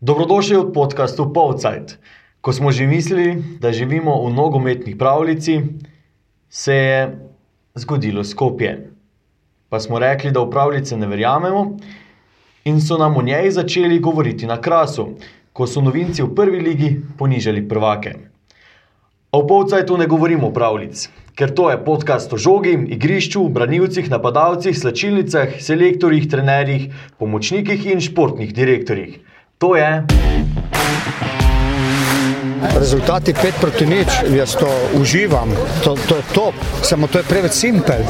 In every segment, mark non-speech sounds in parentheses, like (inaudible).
Dobrodošli v podkastu Povcajt. Ko smo že mislili, da živimo v nogometni pravljici, se je zgodilo skopje. Pa smo rekli, da v pravljice ne verjamemo, in so nam o njej začeli govoriti na krasu, ko so novinci v prvi ligi ponižali prvake. A v Povcajtu ne govorimo pravljic, ker to je podcast o žogi, igrišču, branilcih, napadalcih, slačilnicah, selektorjih, trenerjih, pomočnikih in športnih direktorjih. To je. Rezultati 5 proti nič, jaz to uživam, to, to je top, samo to je preveč simpel.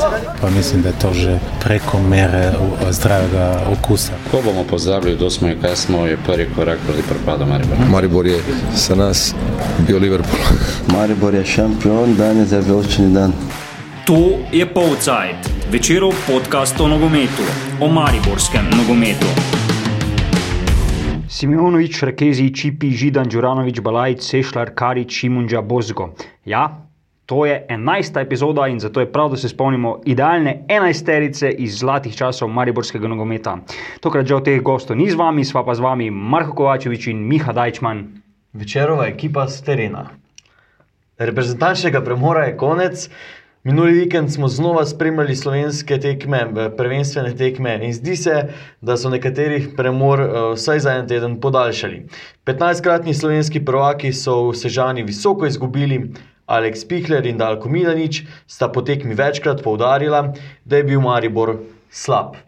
Pa mislim, da je to že preko mere u- zdravega okusa. Ko bomo pozabili, kdo smo in kaj smo, je prvi korak proti propadu Maribora. Maribor je za nas bil Liverpool. (laughs) Maribor je šampion, danes je veličini dan. To je Povcajt, večerov podcast o nogometu, o mariborskem nogometu. Simeunovič, Rekezi, Čipi, Židan, Đuranovič, Balajc, Sešljar, Karič, Šimunđa, Bozgo. Ja, to je enajsta epizoda in zato je prav, da se spomnimo idealne enajsterice iz zlatih časov mariborskega nogometa. Tokrat žal teh gostov ni z vami, sva pa z vami Marko Kovačevič in Miha Dajčman. Večerova ekipa z terena. Reprezentančnega premora je konec. Minuli vikend smo znova spremljali slovenske tekme, prvenstvene tekme, in zdi se, da so nekaterih premor eh, vsaj za en teden podaljšali. 15-kratni slovenski prvaki so v Sežani visoko izgubili, Aleks Pihler in Dalko Milanič sta po tekmi večkrat poudarila, da je bil Maribor slab,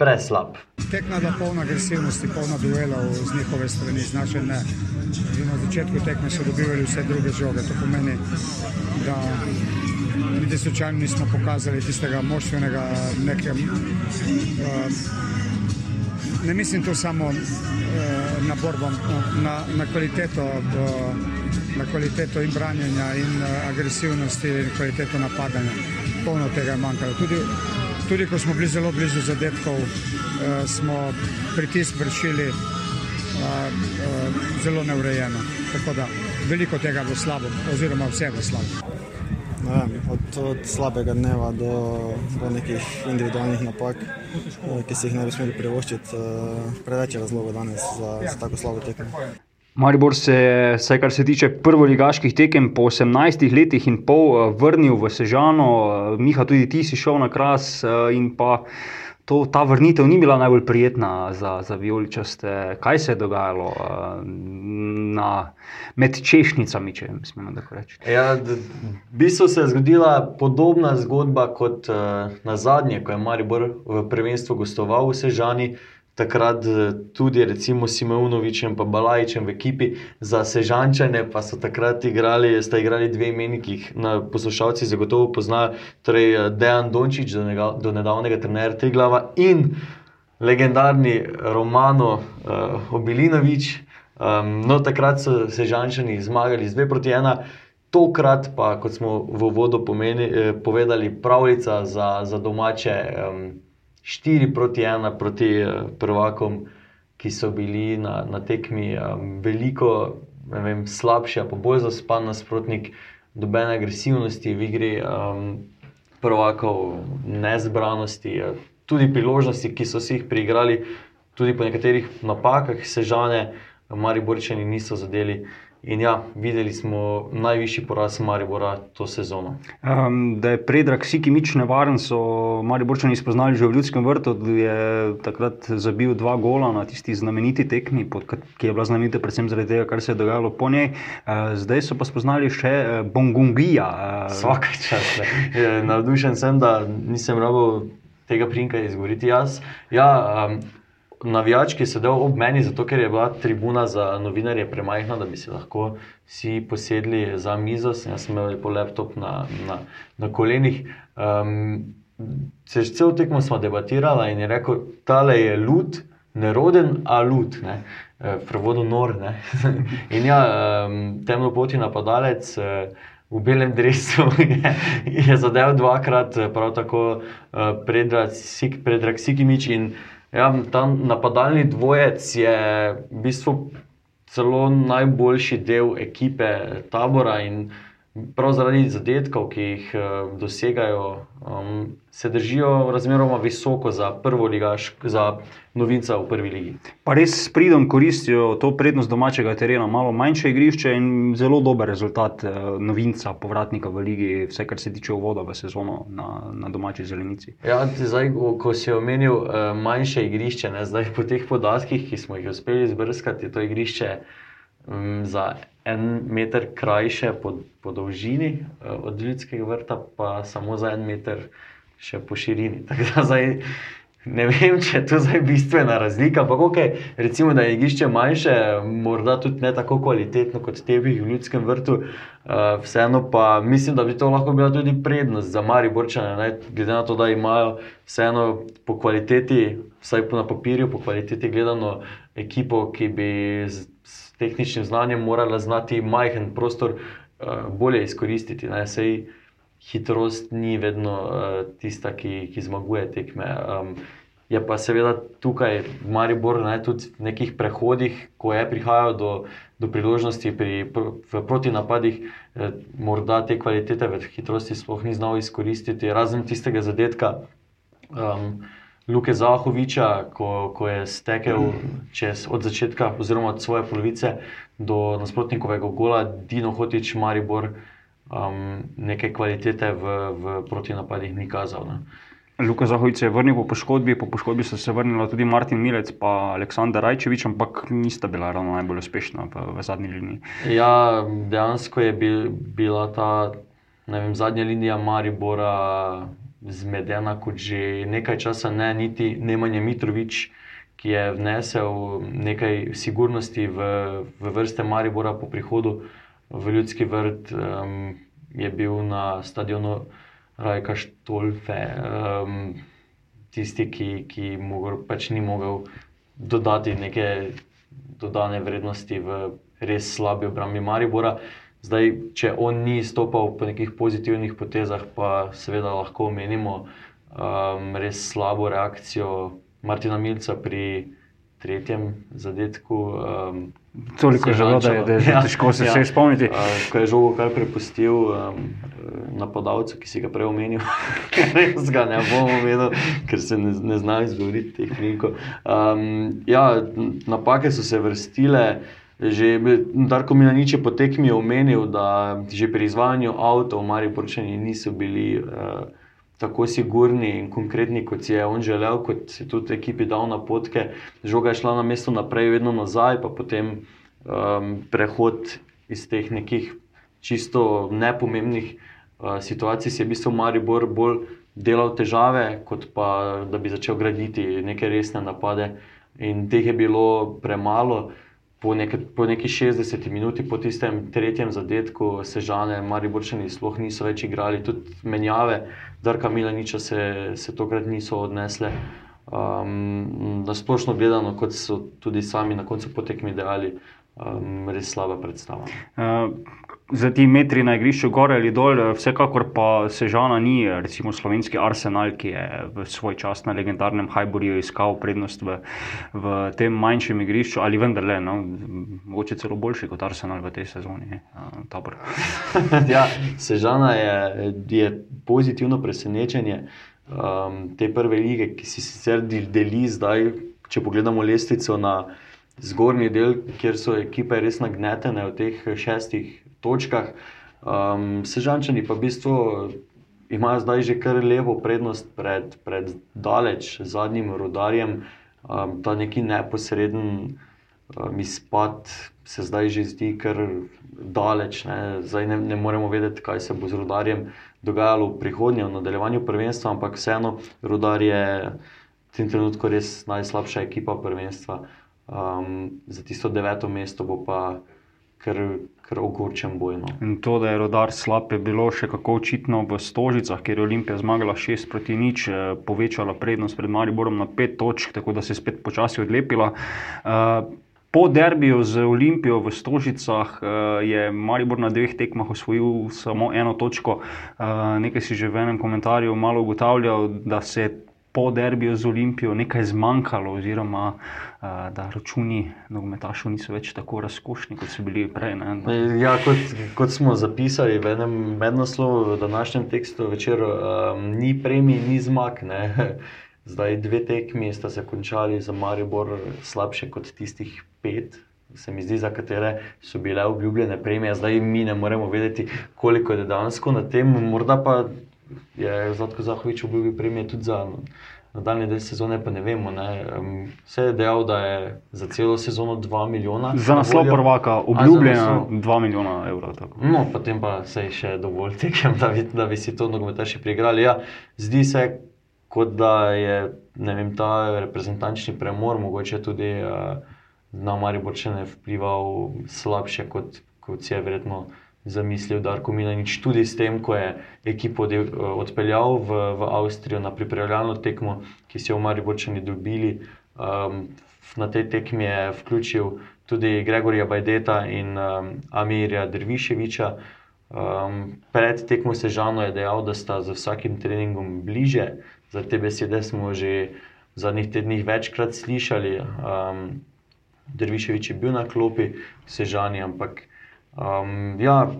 preslab. Tekma je polna agresivnosti, polna duelov z njihove strani, z naše ne. Že na začetku tekme so dobivali vse druge žoge, to pomeni, da niti slučajno nismo pokazali tistega moštvenega nekega. Uh, ne mislim tu samo uh, na borbo, na, na kvaliteto. Uh, Na kvaliteto in branjenja, in uh, agresivnosti, in kvaliteto napadanja. Polno tega je manjkalo. Tudi, tudi ko smo bili zelo blizu zadetkov, uh, smo pritisk vršili uh, uh, zelo neurejeno. Tako da veliko tega bo slabo, oziroma vse bo slabo. Ne vem, od, od slabega dneva do, do nekih individualnih napak, eh, ki si jih ne bi smeli privoščiti. eh, Preveč je razlogov danes za, za tako slabo tekmo. Maribor se je, vsaj kar se tiče prvoligaških tekem, po 18 letih in pol eh, vrnil v Sežano. Miha, tudi ti si šel na kras in pa to, ta vrnitev ni bila najbolj prijetna za, za vijoličaste. Kaj se je dogajalo eh, na, med češnicami, če smemo tako reči? Ja, v bistvu se je zgodila podobna zgodba kot uh, na zadnje, ko je Maribor v prvenstvu gostoval v Sežani. Takrat eh, tudi, recimo, Simeunovičem in Balajčem v ekipi za Sežančane, pa so takrat igrali, sta igrali dve imeni, ki jih na poslušalci zagotovo poznajo, torej eh, Dejan Dončić, do, njega, do nedavnega trenerja Triglava in legendarni Romano uh, Obilinovič. Um, no, takrat so Sežančani zmagali z 2 proti 1. Tokrat pa, kot smo v uvodu pomeni, eh, povedali, pravljica za, za domače um, 4 proti 1 proti eh, prvakom, ki so bili na, na tekmi um, veliko vem, slabši, pa bolj zaspan nasprotnik, dobene agresivnosti v igri um, prvakov, nezbranosti, eh, tudi priložnosti, ki so si jih priigrali, tudi po nekaterih napakah, sežane, Mariborčani niso zadeli. In ja, videli smo najvišji poraz Maribora to sezono. Um, da je predrag Sikimič nevaren, so Mariborčani spoznali že v Ljudskem vrtu, da je takrat zabil dva gola na tisti znameniti tekmi, pod, ki je bila znamenita predvsem zaradi tega, kar se je dogajalo po njej. Uh, zdaj so pa spoznali še uh, Bongungija. Uh, Vsak čas. Navdušen sem, da nisem rabo tega prinka izgovoriti jaz. Ja, um, navijač, ki je sedel ob meni, zato ker je bila tribuna za novinarje premajhna, da bi si lahko vsi posedli za mizo, sem jaz imel lepo laptop na, na, na kolenih. Um, se že cel tekmo smo debatirali in je rekel, tale je lud, neroden, a lud. Ne? Eh, V prevodu nor. Ne? (laughs) In ja, um, temnopoti napadalec. eh, V belem drevesu je, je zadev dvakrat, prav tako uh, Predrag Sikimič. In ja, ta napadalni dvojec je v bistvu celo najboljši del ekipe tabora. In prav zaradi zadetkov, ki jih uh, dosegajo, um, se držijo razmeroma visoko za prvo ligaš, za novinca v prvi ligi. Pa res s pridom koristijo to prednost domačega terena, malo manjše igrišče in zelo dober rezultat uh, novinca, povratnika v ligi, vse kar se tiče uvoda v sezono na, na domači zelenici. Ja, zdaj, ko si omenil uh, manjše igrišče, ne, zdaj po teh podatkih, ki smo jih uspeli izbrskati, to igrišče um, za en meter krajše po, po dolžini uh, od ljudskega vrta, pa samo za en meter še po širini. (laughs) Zdaj, ne vem, če je to zdaj bistvena razlika, ampak okay, recimo, da je igrišče manjše, morda tudi ne tako kvalitetno kot tebi v ljudskem vrtu. Uh, vseeno pa mislim, da bi to lahko bila tudi prednost za Mari Borčane, glede na to, da imajo vseeno po kvaliteti, vsaj po na papirju, po kvaliteti gledano ekipo, ki bi z, z tehničnim znanjem morala znati majhen prostor uh, bolje izkoristiti. Ne? Sej hitrost ni vedno uh, tista, ki, ki zmaguje tekme. Um, je pa seveda tukaj v Mariboru, ne, tudi v nekih prehodih, ko je prihajalo do, do priložnosti pri v protinapadih, eh, morda te kvalitete v hitrosti sploh ni znal izkoristiti, razen tistega zadetka. Um, Luke Zahoviča, ko, ko je stekel čez, od začetka, oziroma od svoje polovice do nasprotnikovega gola, Dino Hotič, Maribor, um, neke kvalitete v, v protinapadih ni kazal. Ne. Luka Zahovič je vrnil po poškodbi, po poškodbi so se vrnili tudi Martin Milec in Aleksandar Rajčevič, ampak nista bila ravno najbolj uspešna v, v zadnji liniji. Ja, dejansko je bil, bila ta vem, zadnja linija Maribora zmedena, kot že nekaj časa ne, niti Nemanja Mitrovič, ki je vnesel nekaj sigurnosti v, v vrste Maribora po prihodu v ljudski vrt, um, je bil na stadionu Rajka Štolfe, um, tisti, ki, ki mogel, pač ni mogel dodati neke dodane vrednosti v res slabi obrambi Maribora. Zdaj, če on ni stopil po nekih pozitivnih potezah, pa seveda lahko omenimo um, res slabo reakcijo Martina Milca pri tretjem zadetku. Um, Toliko je žalo, da je, da je ja, težko se ja, spomniti. Uh, ko je žogo kar prepustil um, napadalcu, ki si ga prej omenil, (laughs) res ga ne bom omenil, ker se ne, ne zna izgovoriti teh knjigov. Um, ja, napake so se vrstile. Že Darko Milanič je po tekmi omenil, da že pri izvajanju avtomobilov v Mariupolčani niso bili uh, tako sigurni in konkretni, kot si je on želel, kot si tudi ekipi dal na potke. Žoga je šla na mesto naprej, vedno nazaj, pa potem um, prehod iz teh nekih čisto nepomembnih uh, situacij, si je v bistvu Maribor bolj delal težave, kot pa da bi začel graditi neke resne napade. In teh je bilo premalo po, nek, po neki 60 minuti, po tistem tretjem zadetku, se žene, mari borčani sploh niso več igrali, tudi menjave, Darka Milaniča se, se tokrat niso odnesle. Um, na splošno gledano, kot so tudi sami na koncu potekmi dejali, um, res slaba predstava. Uh, za ti metri na igrišču, gore ali dol, vsekakor pa se žana ni, recimo slovenski arsenal, ki je v svoj čas na legendarnem Hajburju iskal prednost v, v tem manjšem igrišču, ali vendarle, no, mogoče celo boljši kot arsenal v tej sezoni. (laughs) ja, Sežana je, je pozitivno presenečenje um, te prve lige, ki si sicer deli zdaj, če pogledamo lestvico na zgornji del, kjer so ekipe res nagnetene v teh šestih točkah. Um, Sežančani pa v bistvu imajo zdaj že kar levo prednost pred, pred daleč zadnjim rodarjem. Um, ta neki neposreden um, izpad se zdaj že zdi kar daleč. Ne. Zdaj ne, ne moremo vedeti, kaj se bo z rodarjem dogajalo v prihodnje, v nadaljevanju prvenstva, ampak vseeno rodar je v tem trenutku res najslabša ekipa prvenstva. Um, za tisto deveto mesto bo pa kar, kar ogorčen boj. No. In to, da je rodar slab, je bilo še kako očitno v Stožicah, kjer je Olimpija zmagala 6 proti nič, eh, povečala prednost pred Mariborom na 5 točk, tako da se je spet počasi odlepila. Uh, Po derbiju z Olimpijo v Stožicah uh, je Maribor na dveh tekmah osvojil samo eno točko. Nekaj si že v enem komentarju malo ugotavljal, da se je po derbiju z Olimpijo nekaj zmanjkalo, oziroma uh, da računi nogometašov niso več tako razkošni, kot so bili prej. Ne? Ja, kot, kot smo zapisali v enem mednaslovu v današnjem tekstu večer, um, ni premij, ni zmag. Ne? (laughs) Zdaj dve tekmi sta se končali za Maribor slabše kot tistih pet. Se mi zdi, za katere so bile obljubljene premije, zdaj mi ne moremo vedeti, koliko je dejansko na tem. Morda pa je Zlatko Zahovič obljubil premije tudi za nadaljne del sezone, pa ne vemo. Ne. Vse je dejal, da je za celo sezono 2 milijona. Za naslov prvaka obljubljeno 2 milijona evrov. No, potem pa se je še dovolj tekem, da bi, da bi si to nogometaši priigrali. Ja, zdi se, kot da je vem, ta reprezentančni premor mogoče tudi uh, na Maribor še ne vplival slabše, kot, kot si je verjetno zamislil Darko Milanič, tudi s tem, ko je ekipo de, odpeljal v, v Avstrijo na pripravljalno tekmo, ki so jo v Mariborčani dobili. Um, na tej tekmi je vključil tudi Gregorja Bajdeta in um, Amirja Drviševiča. Um, pred tekmo Sežano je dejal, da sta z vsakim treningom bliže. Za te besede smo že v zadnjih tednih večkrat slišali. Um, Drviševič je bil na klopi, Sežani, ampak Um, ja,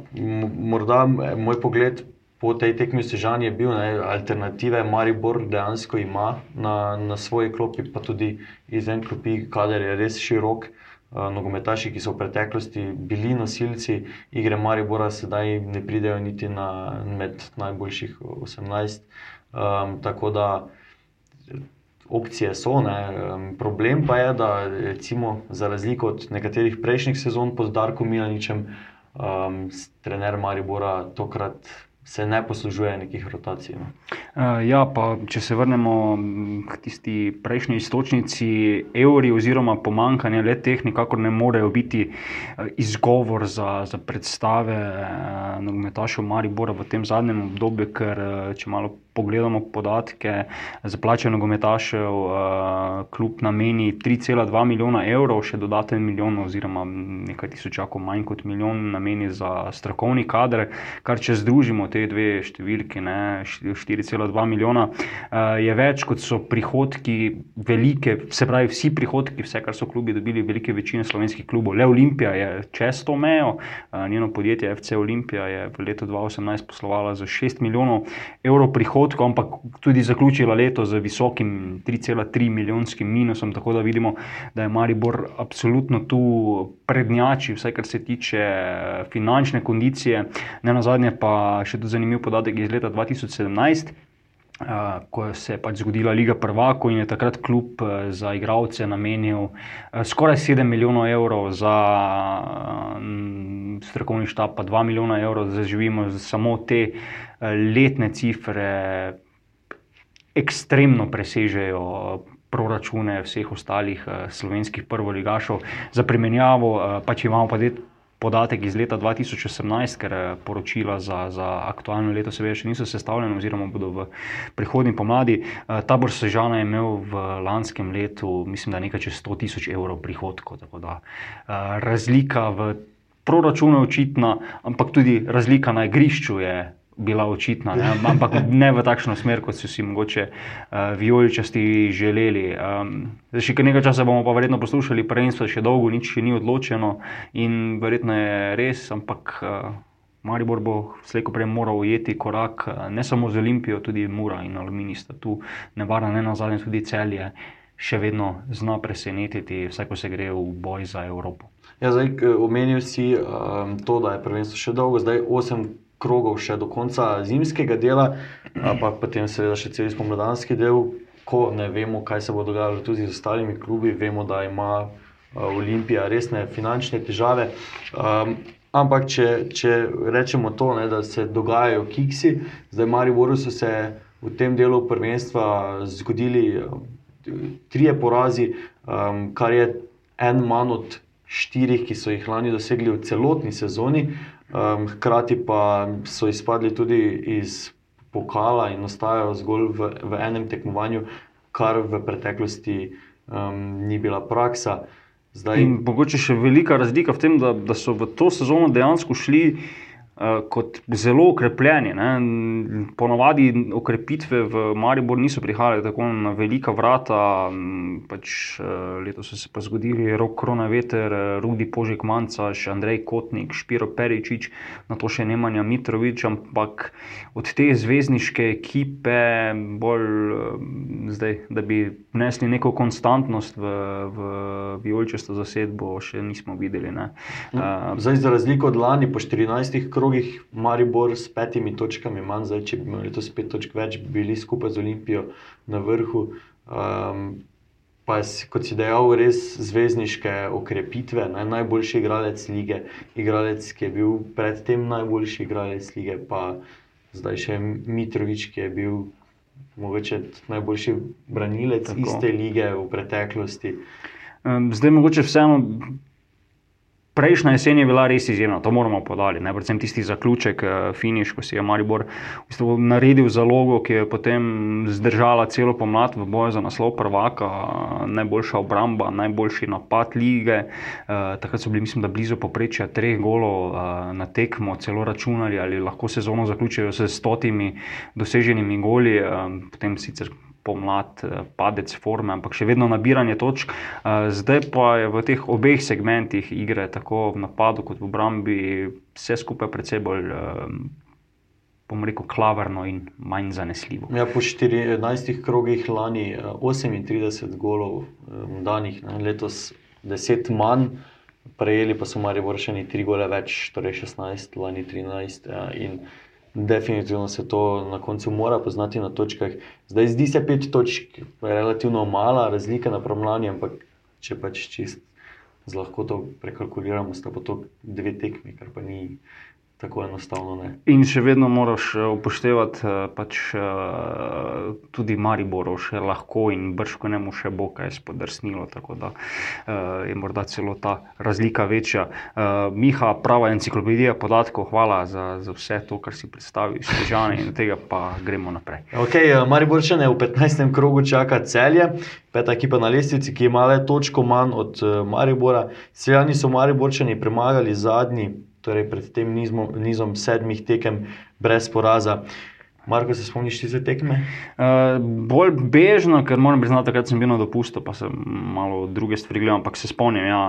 morda moj pogled po tej tekmi Sežan je bil, da alternative Maribor dejansko ima na, na svoji klopi, pa tudi izven klopi, kader je res širok. Uh, nogometaši, ki so v preteklosti bili nosilci igre Maribora, sedaj ne pridejo niti na med najboljših 18. Um, tako da opcije so. Ne. Problem pa je, da recimo, za razliko od nekaterih prejšnjih sezon pod Darkom Milaničem, um, trener Maribora tokrat se ne poslužuje nekih rotacij. No. Uh, ja, pa če se vrnemo k tisti prejšnji istočnici, evri oziroma pomankanje le teh, nikakor ne morejo biti uh, izgovor za, za predstave uh, nogometašev Maribora v tem zadnjem obdobju, ker če malo pogledamo podatke za plače nogometašev, kljub nameni 3,2 milijona evrov, še dodaten milijon, oziroma nekaj tisočakov manj kot milijon, nameni za strokovni kader, kar če združimo te dve številke, 4,2 milijona, uh, je več kot so prihodki, velike, se pravi, vsi prihodki, vse, kar so klubi dobili, velike večine slovenskih klubov. Le Olimpija je čez to mejo, uh, njeno podjetje FC Olimpija je v letu 2018 poslovala za 6 milijonov evrov prihodkov, ampak tudi zaključila leto z visokim 3,3 milijonskim minusom. Tako da vidimo, da je Maribor absolutno tu prednjači, vsaj kar se tiče finančne kondicije. Ne na zadnje pa še tudi zanimiv podatek iz leta 2017. Uh, ko se je pač zgodila Liga Prvaka in je takrat klub uh, za igralce namenil uh, skoraj 7 milijonov evrov, za strokovni štab pa 2 milijona evrov, da živimo samo te uh, letne cifre, ekstremno presežejo. Proračune vseh ostalih uh, slovenskih prvoligašov. Za primerjavo, uh, pač imamo pa podatek iz leta 2018, ker eh, poročila za, za aktualno leto seveda še niso sestavljena, oziroma bodo v prihodnji pomladi. Eh, tabor Sežana je imel v lanskem letu, mislim, da nekaj čez 100 tisoč evrov prihodkov. Da, eh, razlika v proračunu je očitna, ampak tudi razlika na igrišču je bila očitna, ne? ampak ne v takšno smer, kot so si mogoče uh, vijoličasti želeli. Um, še nekaj časa bomo pa verjetno poslušali, prvenstvo še dolgo, nič še ni odločeno in verjetno je res, ampak. Uh, Maribor bo slejko prej moral ujeti korak ne samo z Olimpijo, tudi Mura in Aluminista. Tu nevarno, ne na zadnje, tudi celje še vedno zna presenetiti, vsaj ko se gre v boj za Evropo. Ja, zdaj, omenil si um, to, da je prvenstvo še dolgo, zdaj 8 krogov še do konca zimskega dela, pa potem seveda še cel spomladanski del, ko ne vemo, kaj se bo dogajalo tudi z ostalimi klubi, vemo, da ima Olimpija resne finančne težave. Um, ampak, če, če rečemo to, ne, da se dogajajo kiksi, zdaj Mariboru so se v tem delu prvenstva zgodili trije porazi, um, kar je en manj od štirih, ki so jih lani dosegli v celotni sezoni. Um, hkrati pa so izpadli tudi iz pokala in ostajajo zgolj v, v enem tekmovanju, kar v preteklosti um, ni bila praksa. Zdaj... Mogoče še velika razlika v tem, da, da so v to sezono dejansko šli kot zelo okrepljeni. Ne. Ponovadi okrepitve v Maribor niso prihajale tako na velika vrata. Pač, uh, letos so se pa zgodili Rok Kronaveter, Rudi Požek Mancaš, Andrej Kotnik, Špiro Peričič, na to še Nemanja Mitrovič, ampak od te zvezdniške ekipe bolj zdaj, da bi nesli neko konstantnost v, v vijoličasto zasedbo, še nismo videli. Uh, zdaj, za razliko od lani, po 14 krogih krogih, Maribor s petimi točkami, manj zdaj, če bi imeli letos pet točk več, bili skupaj z Olimpijo na vrhu. Um, pa je, kot si dejal, res zvezdniške okrepitve, ne? najboljši igralec lige, igralec, ki je bil predtem najboljši igralec lige, pa zdaj še Mitrovič, ki je bil. Mogoče najboljši branilec Tako. iste lige v preteklosti. Zdaj, mogoče vseeno Prejšnja jesen je bila res izjemna, to moramo podati. Predvsem tisti zaključek, eh, finiš, ko si je Maribor v bistvu naredil zalogo, ki je potem zdržala celo pomlad v boju za naslov prvaka, najboljša obramba, najboljši napad lige. Uh, takrat so bili, mislim, da blizu poprečja treh golov na tekmo, celo računali, ali lahko sezono zaključijo s stotimi doseženimi goli, potem sicer pomlad, eh, padec forme, ampak še vedno nabiranje točk. Eh, zdaj pa je v teh obeh segmentih igre, tako v napadu kot v obrambi, vse skupaj precej bolj. Bom eh, rekel, klavrno in manj zanesljivo. Ja, po 14 krogih lani 38 golov danih, ne, letos 10 manj, prejeli pa so Marijo Vršeni 3 gole več, torej 16, lani 13. Ja, definitivno se to na koncu mora poznati na točkah. Zdaj, zdi se pet točk, relativno mala razlika na promlani, ampak če pač čist z lahkoto prekalkuliramo, sta pa to dve tekmi, kar pa ni tako enostavno. Ne. In še vedno moraš eh, upoštevati uh, pač, uh, tudi Maribor, še lahko in brško ne mu še bo kaj spodrsnilo. Tako da je morda celo ta razlika večja. Miha, prava enciklopedija podatkov, hvala za, za vse to, kar si predstavil, Stežane in tega pa gremo naprej. Okay, Maribor še ne v 15. krogu čaka celje. Peta ekipa na lestvici, ki ima le točko manj od Maribora. Seljani so Mariborčani premagali zadnji torej pred tem nizmo, nizom sedmih tekem brez poraza. Marko, se spomniš te tekme? Uh, bolj bežno, ker moram priznati, da sem bil na dopustu, pa sem malo druge stvari gledal, ampak se spomnim ja,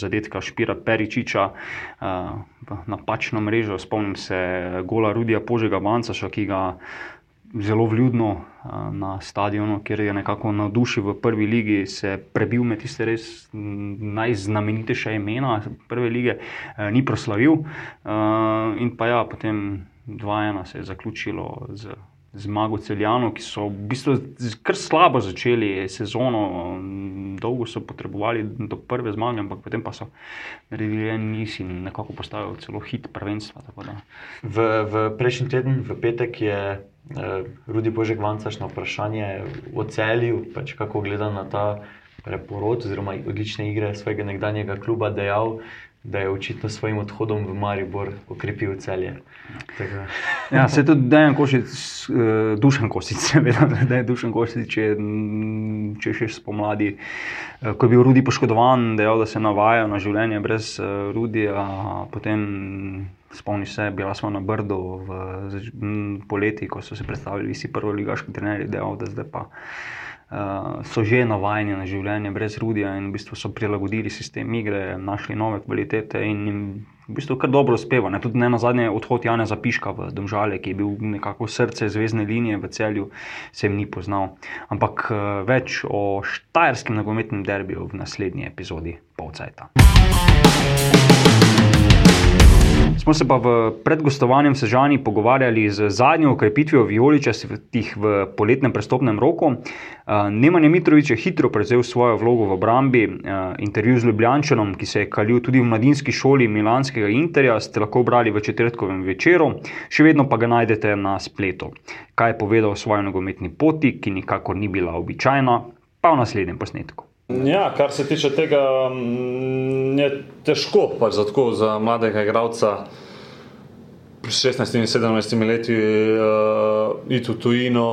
zadetka Špira Peričiča uh, na pačno mrežo. Spomnim se gola Rudija Požega Bancaša, ki ga zelo vljudno na stadionu, kjer je nekako navdušil v prvi ligi, se prebil med tiste res najznamenitejše imena prve lige, ni proslavil. In pa ja, potem 2-1 se je zaključilo z. Zmago Celjano, ki so v bistvu kar slabo začeli sezono, dolgo so potrebovali do prve zmage, ampak potem pa so naredili en niz in nekako postavili celo hit prvenstva. V, v prejšnji teden, v petek, je uh, Rudi Božek Vancaš na vprašanje o celju, pač kako gleda na ta preporod oziroma odlične igre svojega nekdanjega kluba, dejal, da je očitno s svojim odhodom v Maribor okrepil celje. Ja, se tudi Dejan Košic, uh, Dušan Košic, (laughs) da je Dušan Košic, če, če še spomladi, uh, ko je bil Rudi poškodovan, dejal, da se navaja na življenje brez uh, Rudi, a potem Spomniš se, bila smo na Brdu v poleti, ko so se predstavili vsi prvi ligaški trenerji, da, da zdaj pa so že navajeni na življenje brez rudija in v bistvu so prilagodili sistem igre, našli nove kvalitete in jim v bistvu kar dobro uspeva. Ne? Tudi ne na zadnje odhod Jana Zapiška v Domžale, ki je bil nekako srce zvezdne linije v celju, se jim ni poznal. Ampak uh, več o štajerskem nogometnem derbiju v naslednji epizodi Pavcajta. Smo se pa v predgostovanju Sežani pogovarjali z zadnjo ukrepitvijo Violičastih v poletnem prestopnem roku. Uh, Nemanja Mitrovič je hitro prevzel svojo vlogo v obrambi. Uh, intervju z Ljubljančanom, ki se je kalil tudi v mladinski šoli Milanskega Interja, ste lahko brali v četrtkovem večeru, še vedno pa ga najdete na spletu. Kaj je povedal o svoji nogometni poti, ki nikakor ni bila običajna, pa v naslednjem posnetku. Ja, kar se tiče tega, je težko pač za, tako, za mladega igralca. Pri 16 in 17 leti uh, iti v tujino,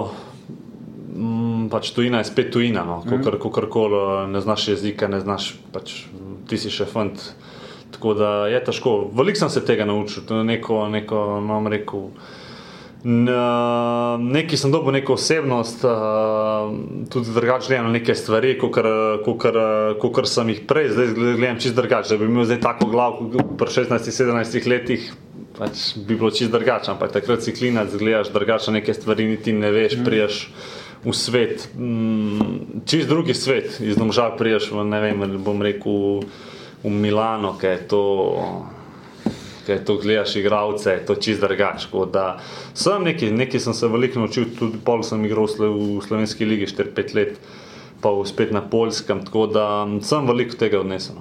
pač tujina je spet tujina. No, mm. Kar koli, ne znaš jezika, ne znaš, pač, ti si še fant, Tako da je težko. Veliko sem se tega naučil, to je neko, neko no, rekel. N- Neki sem dobil neko osebnost, uh, tudi drugače gledam na neke stvari, kot sem jih prej, zdaj gledam čist drugače. Da bi imel zdaj tako glavo, kot pri 16-17 letih, pač bi bilo čist drugače. Ampak takrat si klinac, gledaš drugače neke stvari, niti ne veš, priješ v svet, mm, čist drugi svet, iz domžal priješ v, ne vem, bom rekel, v Milano, ki je to ker to gledaš, igravce, je to čist drugače. Sem nekaj, nekaj sem se veliko naučil, tudi pol sem igral v Slo- v slovenski ligi 4-5 let, pa spet na polskem, tako da mm, sem veliko tega odnesel.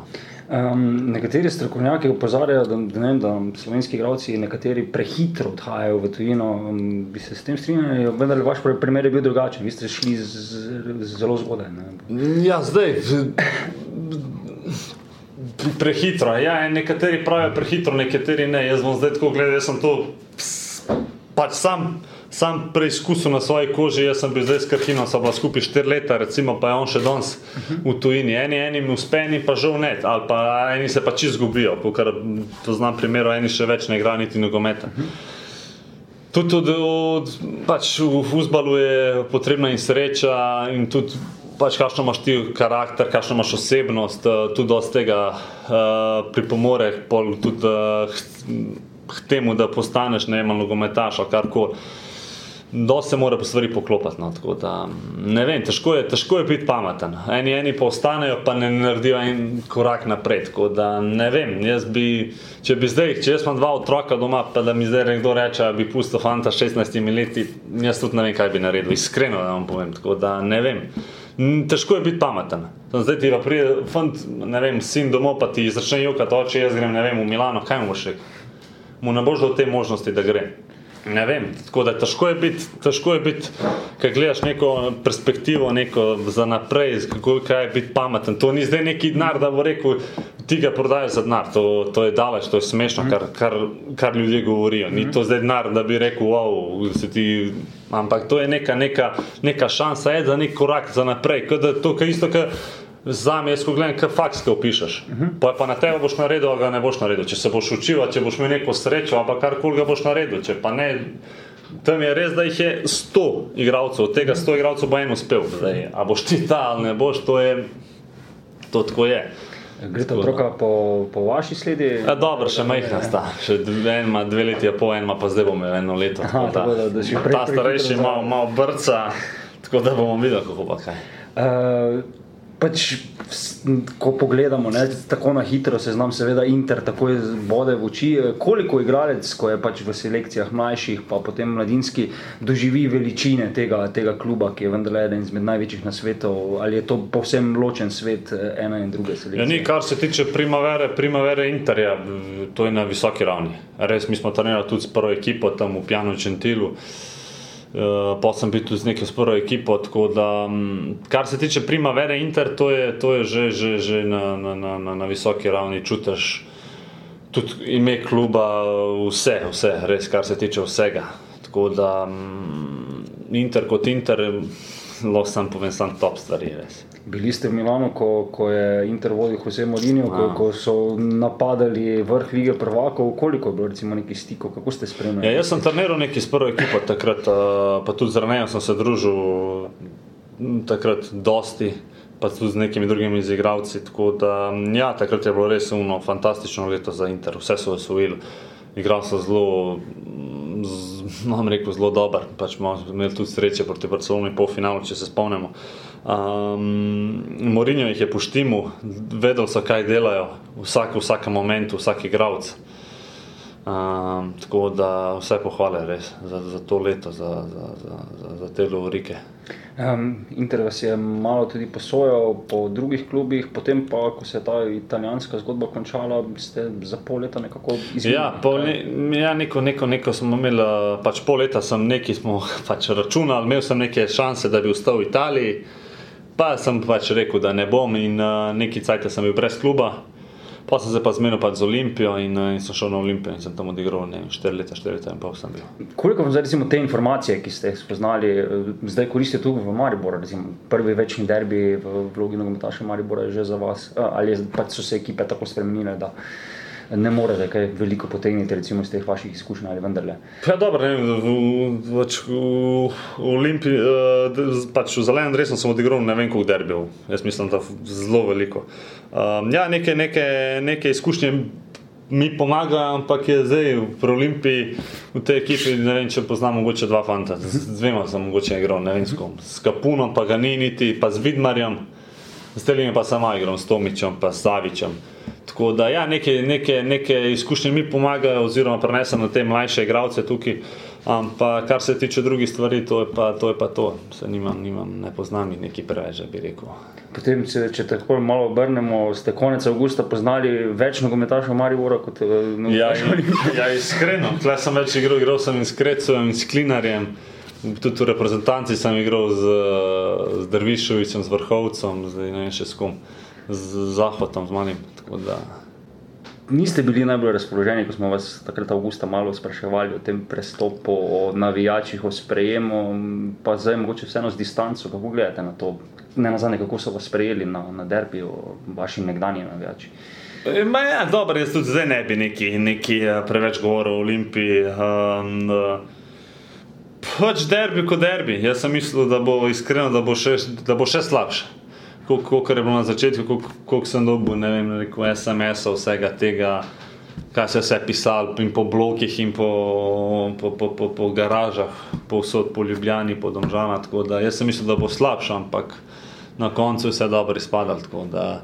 Um, nekateri strokovnjaki opozarjajo, da, da, ne da slovenski igralci nekateri prehitro odhajajo v tujino. Um, bi se s tem strinjali, vendar vaš pri- primer je bil drugačen. Vi ste šli z, z, zelo zgodaj. Ne? Ja, zdaj. Pre- Prehitro. Ja, nekateri pravijo prehitro, nekateri ne. Jaz bom zdaj tako gledal, jaz sem to pač sam, sam preizkusil na svoji koži. Jaz sem bil zdaj s Krhinom, sva bila skupaj 4 leta, recimo, pa je on še danes v tujini. Eni, eni uspe, eni pa žal ne, ali pa eni se pa čist zgubijo, ker poznam primerov, eni še več ne igrajo niti nogometa. Tudi, tudi od, pač v futbalu je potrebna in sreča, in tudi pač, kakšno imaš ti karakter, kakšno imaš osebnost, eh, tudi dosti tega uh, pripomore pol tudi uh, k temu, da postaneš ne vem, nogometaš ali karkoli. Dosti se mora po stvari poklopiti. No, tako da, ne vem, težko je, težko je biti pameten. Eni, eni pa ostanejo, pa ne naredijo en korak naprej. Tako da ne vem, jaz bi, če bi zdaj, če jaz imam dva otroka doma, pa da mi zdaj nekdo reče, da bi pustil fanta s 16 leti, jaz tudi ne vem, kaj bi naredil. Iskreno vam povem. Tako da ne vem. N- Težko je biti pameten. Zdaj ti pa pride, fant, ne vem, sin domov, pa ti začne jokati oče, jaz grem, ne vem, v Milano, kaj mu boš rekel? Mu ne boš dal te možnosti, da gre. Ne vem, tako da težko je biti, težko je biti, ker gledaš neko perspektivo, neko za naprej, kako kaj je biti pameten. To ni zdaj neki denar, da bo rekel, ti ga prodajaš za denar, to, to je daleč, to je smešno, kar, kar, kar ljudje govorijo. Ni to zdaj denar, da bi rekel, wow, se ti. Ampak to je neka, neka, neka šansa, je za nek korak za naprej. Kot da to, kar isto, kar Za me, jaz ko gledam, kaj faks ga opišeš. Uh -huh. Pa, pa na tebe boš naredil, a ga ne boš naredil. Če se boš učil, a če boš imel neko srečo, pa karkoli ga boš naredil. Če pa ne, tam je res, da jih je 100 igralcev, od tega 100 igralcev bo en uspel. Zdaj, a boš ti ta ali ne boš, to je. To tako je. Gre ta otroka po, po vaši sledi? Ja, dobro, še majhna sta. Še en ima dve leti, a pol, en ima pa zdaj bomo eno leto. Aha, tako da- da ta starejši prehitro malo, malo brca, tako da bomo videli, kako pa kaj. Uh, pač, ko pogledamo ne, tako na hitro, se znam, seveda, Inter takoj bode v oči. Eh, Koliko igralec, ko je pač v selekcijah mlajših, pa potem mladinski, doživi veličine tega, tega kluba, ki je vendarle eden izmed največjih na svetu, ali je to povsem ločen svet eh, ene in druge selekcije? Ja, ni, kar se tiče primavere, primavere Interja, to je na visoki ravni. Res, mi smo trenirali tudi s prvo ekipo tam v Pjanu Čentilu. Pa sem bil tudi z neko s prvo ekipo. Tako da, mm, kar se tiče primavere Inter, to je, to je že, že, že na, na, na, na, visoki ravni. Čutiš tudi ime kluba, vse, vse, res, kar se tiče vsega. Tako da mm, Inter kot Inter, lahko sam povem, sam top stvari. Res. Bili ste v Milano, ko, ko je Inter vodil Jose Mourinho, ko, ko so napadali vrh lige prvakov. Koliko je bilo recimo nekih stikov, kako ste spremljali? Ja, jaz sem treniral nekaj s prvo ekipo takrat, eh, pa tudi z Renejem sem se družil takrat dosti, pa tudi z nekimi drugimi igralci. Tako da, ja, takrat je bilo res uno, fantastično leto za Inter, vse so osvojili. Igral sem zelo, m, z- bom rekel, zelo dober. Pač smo imeli tudi sreče proti Barceloni, polfinalu, če se spomnimo. Um, Morinjo jih je poštimal, vedel so, kaj delajo, vsak, v vsakem momentu, vsak igralec. Um, tako da vse pohvale res za, za to leto, za, za, za, za, za te lovorike. Um, Inter vas je malo tudi posojal po drugih klubih, potem pa, ko se je ta italijanska zgodba končala, ste za pol leta nekako izginili. Ja, pol, ne, ja neko, neko, neko smo imeli, eh, pač pol leta sem neki smo (laughs) pač računali, imel sem neke šanse, da bi ostal v Italiji, pa sem pač rekel, da ne bom in uh, neki cajt sem bil brez kluba. Pa sem se pa zmenil pač z Olimpijo in, uh, in sem šel na Olimpijo in sem tam odigral ne, vem, 4 leta, 4 leta in pol sem bil. Koliko vam zdaj recimo, te informacije, ki ste jih spoznali, eh, zdaj koristite tudi v Mariboru? Recimo, prvi večni derbi v vlogi nogometaša Maribora je že za vas, eh, ali je, pač so se ekipe tako spremenile, da ne morete kaj veliko potegniti recimo, iz teh vaših izkušenj ali vendarle. Ja, dobro, ne, v, pač v, v Olimpiji, uh, pač v zelenem dresu sem odigral ne vem koliko derbijev, jaz mislim, da zelo veliko. Um, ja, neke, neke, neke izkušnje mi pomagajo, ampak je zdaj v Olimpiji, v tej ekipi, ne vem, če poznam mogoče dva fanta, z dvema sem mogoče igral, ne vem s kom, s Kapunom, pa ga ni niti, pa z Vidmarjem, z Telim pa sama igram, s Tomičem, pa s Savičem. Tako da, ja, neke, neke, neke izkušnje mi pomagajo, oziroma prenesem na te mlajše igralce tukaj. Ampak, kar se tiče drugih stvari, to je pa to. Je pa to. Se nimam, nimam, ne poznam jih neki preveč, bi rekel. Potem, če, če tako malo obrnemo, ste konec avgusta poznali več nogometašov Maribora kot uh, ja, ja, iskreno. Tle sem več igral, igral sem in s Krecovem in s Klinarjem. Tudi v reprezentanci sem igral z, z Drvišovicem, z Vrhovcem, z, ne vem še s kom z Zahodom, z Malim. Niste bili najbolj razpoloženi, ko smo vas takrat avgusta malo spraševali o tem prestopu, o navijačih, o sprejemu, pa zdaj mogoče vseeno z distanco, kako gledate na to, ne nazadnje, kako so vas sprejeli na, na derbi, vaši nekdanji navijači. E, ma ja, dobro, jaz tudi zdaj ne bi neki, neki eh, preveč govoril o Olimpiji. Um, pač derbi kot derbi. Jaz sem mislil, da bo iskreno, da bo še, da bo še slabše kot je bilo na začetku, koliko sem dobil, vem, rekel, SMS-ov, vsega tega, kaj se je vse pisalo, in po blokih, in po, po, po, po, po garažah, povsod po Ljubljani, po Domžana. Tako da jaz sem mislil, da bo slabše, ampak na koncu je vse dobro izpadalo. Tako da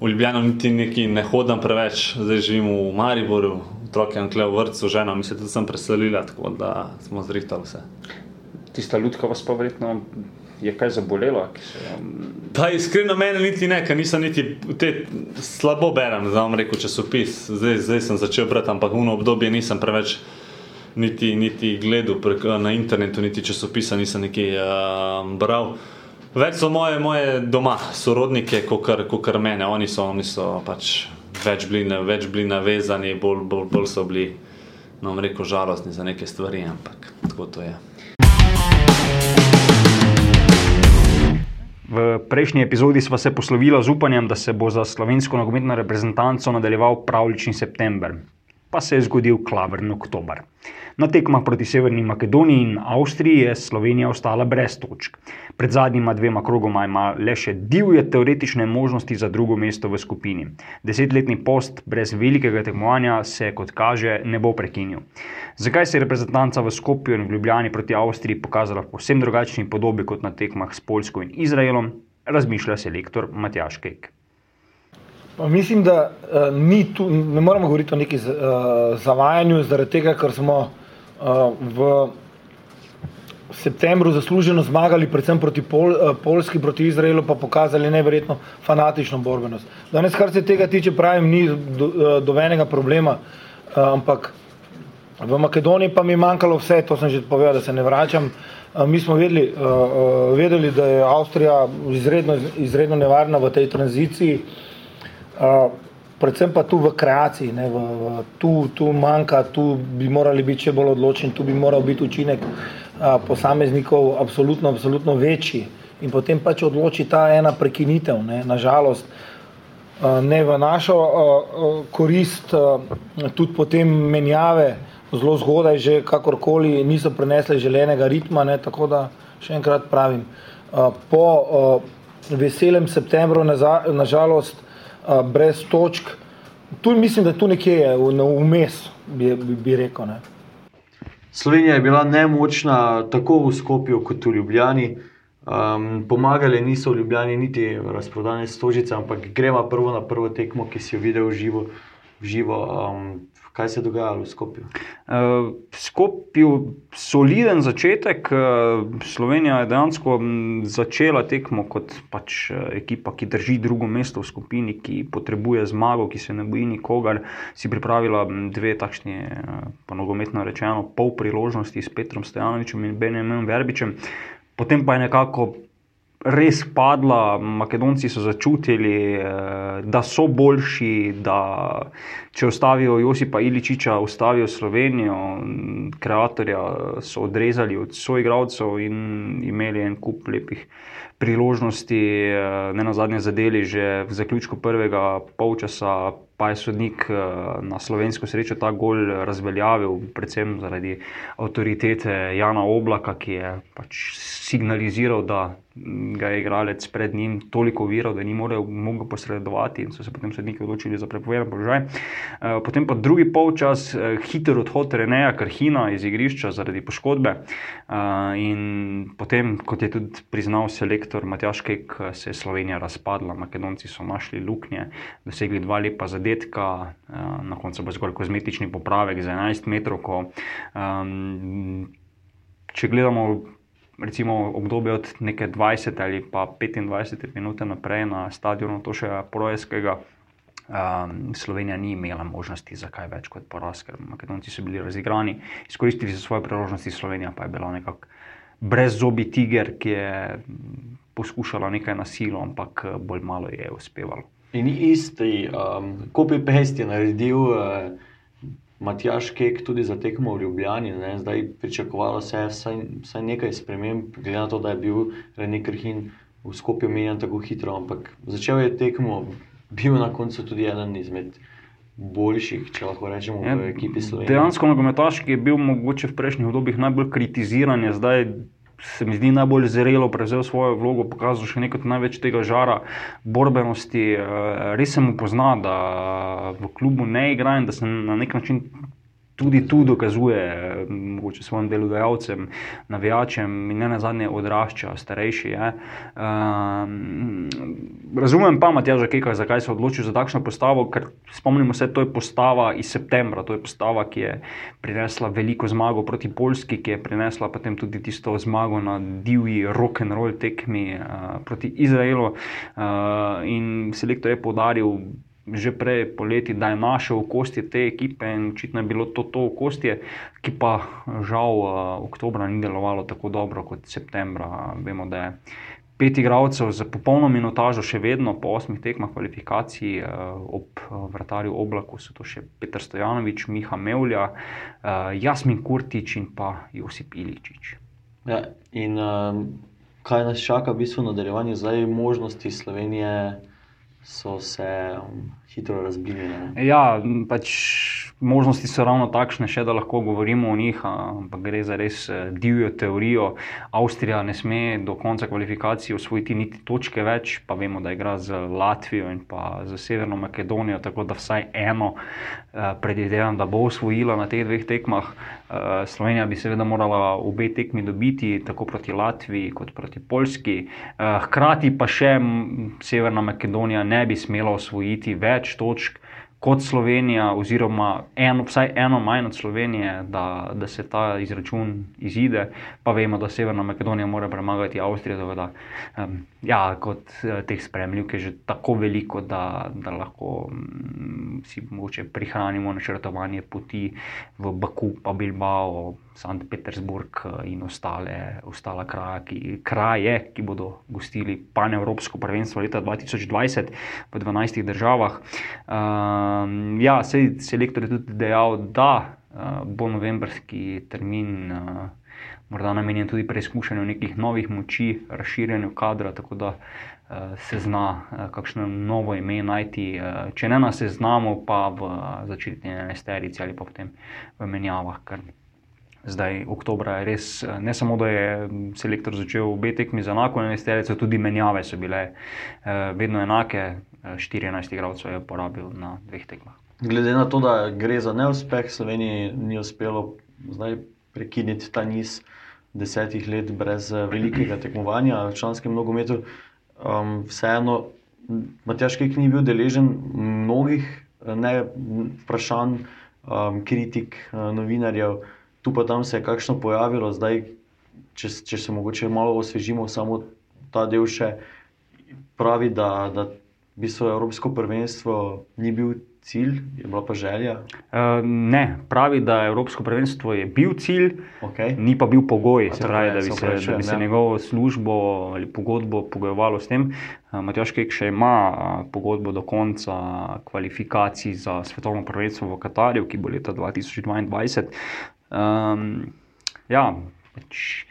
v Ljubljano niti neki ne hodim preveč, zdaj živim v Mariboru, otroke imam kle v vrtu, žena mi se tudi sem preselila, tako da smo zrihtali vse. Tista ljudka vas pa verjetno je kaj zabolelo? Pa iskreno meni niti ne, ker nisem niti te slabo berem, da vam rečem časopis. Zdaj, zdaj sem začel brati, ampak v obdobje nisem preveč niti, niti gledal prek, na internetu, niti časopisa nisem nekaj uh, bral. Več so moje, moje doma, sorodnike, kot kar mene. Oni so, oni so pač več bili, več bili navezani, bolj, bolj, bolj so bili, no, rekel, žalostni za neke stvari, ampak tako to je. V prejšnji epizodi smo se poslovili z upanjem, da se bo za slovensko nogometno reprezentanco nadaljeval pravlični september, pa se je zgodil klavrn oktober. Na tekmah proti Severni Makedoniji in Avstriji je Slovenija ostala brez točk. Pred zadnjima dvema krogoma ima le še divje teoretične možnosti za drugo mesto v skupini. Desetletni post brez velikega tekmovanja se, kot kaže, ne bo prekinil. Zakaj se je reprezentanca v Skopju in v Ljubljani proti Avstriji pokazala v povsem drugačni podobi kot na tekmah s Poljsko in Izraelom, razmišlja selektor Matjaš Kek. Pa mislim, da uh, tu, ne moramo govoriti o neki uh, zavajanju, zaradi tega, ker smo v septembru zasluženo zmagali, predvsem proti Pol, Polski, proti Izraelu, pa pokazali neverjetno fanatično borbenost. Danes, kar se tega tiče, pravim, ni do, do enega problema, ampak v Makedoniji pa mi je manjkalo vse, to sem že povedal, da se ne vračam. Mi smo vedeli, vedeli da je Avstrija izredno, izredno nevarna v tej tranziciji predvsem pa tu v kreaciji, ne, v, v, tu, tu manjka, tu bi morali biti še bolj odločni, tu bi moral biti učinek a, posameznikov absolutno, absolutno večji in potem pač odloči ta ena prekinitev, ne, nažalost, a, ne v našo a, a, korist, a, tudi potem menjave zelo zgodaj že kakorkoli niso prenesle želenega ritma, ne, tako da še enkrat pravim, a, po a, veselem septembru nažalost na brez točk. Tu mislim, da tu nekje je vmes, bi, bi, bi rekel. Ne. Slovenija je bila nemočna tako v Skopju kot v Ljubljani. Um, pomagali niso v Ljubljani niti razprodane stožice, ampak gremo prvo na prvo tekmo, ki si jo videl v živo. V živo um, Kaj se je dogajalo v Skopju? Uh, Skopju je soliden začetek. Uh, Slovenija je dejansko začela tekmo kot pač, uh, ekipa, ki drži drugo mesto v skupini, ki potrebuje zmago, ki se ne boji nikogar. Si pripravila dve takšni, pa nogometno rečeno, pol priložnosti s Petrom Stojanovičem in Benjaminom Verbičem. Potem pa je nekako res padla, Makedonci so začutili, eh, da so boljši, da če ostavijo Josipa Iličiča, ostavijo Slovenijo, kreatorja so odrezali od svojih igralcev in imeli en kup lepih priložnosti, uh, ne na zadnje zadeli že v zaključku prvega polčasa, pa je sodnik uh, na slovensko srečo ta gol razveljavil, predvsem zaradi avtoritete Jana Oblaka, ki je pač signaliziral, da ga je igralec pred njim toliko uviral, da ni mogel, mogel posredovati in so se potem sodniki odločili za prepovedan položaj. Eh, potem pa drugi polčas, eh, hiter odhod Reneja Krhina iz igrišča zaradi poškodbe eh, in potem, kot je tudi priznal selektor Matjaš Kek, se je Slovenija razpadla, Makedonci so našli luknje, dosegli dva lepa zadetka, na koncu bo zgolj kozmetični popravek za 11 metrov. Če gledamo recimo obdobje od neke 20 ali pa 25 minut naprej na stadionu Tošega Projeskega. Um, Slovenija ni imela možnosti za kaj več kot poraz, ker Makedonci so bili razigrani, izkoristili so svoje priložnosti, Slovenija pa je bila nekako brez zobi tiger, ki je poskušala nekaj na silo, ampak bolj malo je uspevalo. In isti, um, pest je naredil. Uh, Matjaš Kek tudi za tekmo v Ljubljani, ne? zdaj pričakovalo se je vsaj, vsaj nekaj sprememb, glede na to, da je bil René Krhin v Skopju menjen tako hitro, ampak začel je tekmo, bil na koncu tudi eden izmed boljših, če lahko rečemo, v ja, ekipi Slovenije. Dejansko nogometaš, ki je bil mogoče v prejšnjih obdobjih najbolj kritiziran, je zdaj se mi zdi najbolj zrelo prevzel svojo vlogo, pokazal še nekaj največ tega žara, borbenosti. Eh, res se mu pozna, da v klubu ne igra in da se na nek način tudi tu dokazuje, mogoče svojim delodajalcem, navijačem in ne na zadnje odrašča, starejši. Je. Um, razumem pa, Matjaž, Keka, zakaj se je odločil za takšno postavo, ker spomnimo se, to je postava iz septembra, to je postava, ki je prinesla veliko zmago proti Poljski, ki je prinesla potem tudi tisto zmago na divji rock and roll tekmi uh, proti Izraelu. Uh, in selektor je podaril že prej poleti, da je našel okostje te ekipe in očitno je bilo to to okostje, ki pa žal uh, oktobra ni delovalo tako dobro kot septembra. Vemo, da je pet igralcev za popolno minutažo še vedno po osmih tekmah kvalifikacij uh, ob vrtarju oblaku, so to še Petr Stojanovič, Miha Mevlja, uh, Jasmin Kurtič in pa Josip Iličič. Ja, in um, kaj nas čaka v bistvu nadaljevanje zdaj možnosti Slovenije? So se um, hitro razbili. Ja, pač možnosti so ravno takšne, še, da lahko govorimo o njih, ampak gre za res eh, divjo teorijo. Avstrija ne sme do konca kvalifikacij osvojiti niti točke več, pa vemo, da igra z Latvijo in pa z Severno Makedonijo, tako da vsaj eno eh, predvidevam, da bo osvojila na teh dveh tekmah. Eh, Slovenija bi seveda morala obe tekmi dobiti, tako proti Latviji kot proti Poljski. Hkrati pa še Severna Makedonija ne bi smela osvojiti več točk kot Slovenija, oziroma eno, vsaj eno manj od Slovenije, da, da se ta izračun izide, pa vemo, da Severna Makedonija mora premagati Avstrijo. Da, um, ja, kot uh, teh spremljivk je že tako veliko, da, da lahko um, si mogoče prihranimo načrtovanje poti v Baku, pa Bilbao. Sankt Petersburg eh, in ostale, ostale kraje, ki, kraje, ki bodo gostili panevropsko prvenstvo leta 2020 v 12 državah. Uh, ja, sej selektor je tudi dejal, da uh, bo novembrski termin uh, morda namenjen tudi preizkušanju nekih novih moči, razširjanju kadra, tako da uh, se zna uh, kakšno novo ime najti, uh, če ne na seznamu, pa v začetni enesterici ali pa potem v menjavah. Zdaj, oktober je res, eh, ne samo da je selektor začel obe tekmi za enako, ne sterice, tudi menjave so bile eh, vedno enake, 14 eh, igralcev je porabil na dveh tekmah. Glede na to, da gre za neuspeh, Sloveniji ni uspelo zdaj prekiniti ta niz desetih let brez velikega tekmovanja v članskem nogometu. Um, vseeno, Matjaš Kek ni bil deležen mnogih ne, vprašanj, um, kritik novinarjev tu pa tam se je kakšno pojavilo, zdaj, če, če se mogoče malo osvežimo, samo ta del še pravi, da, da bi se Evropsko prvenstvo ni bil. Cilj je bila pa želja? Uh, ne, pravi, da Evropsko prvenstvo je bil cilj, okay. ni pa bil pogoj, pravi, da bi se, da bi se njegovo službo ali pogodbo pogojevalo s tem. Uh, Matjaš Kek še ima uh, pogodbo do konca kvalifikacij za svetovno prvenstvo v Katarju, ki bo leta 2022. Um, ja, pač,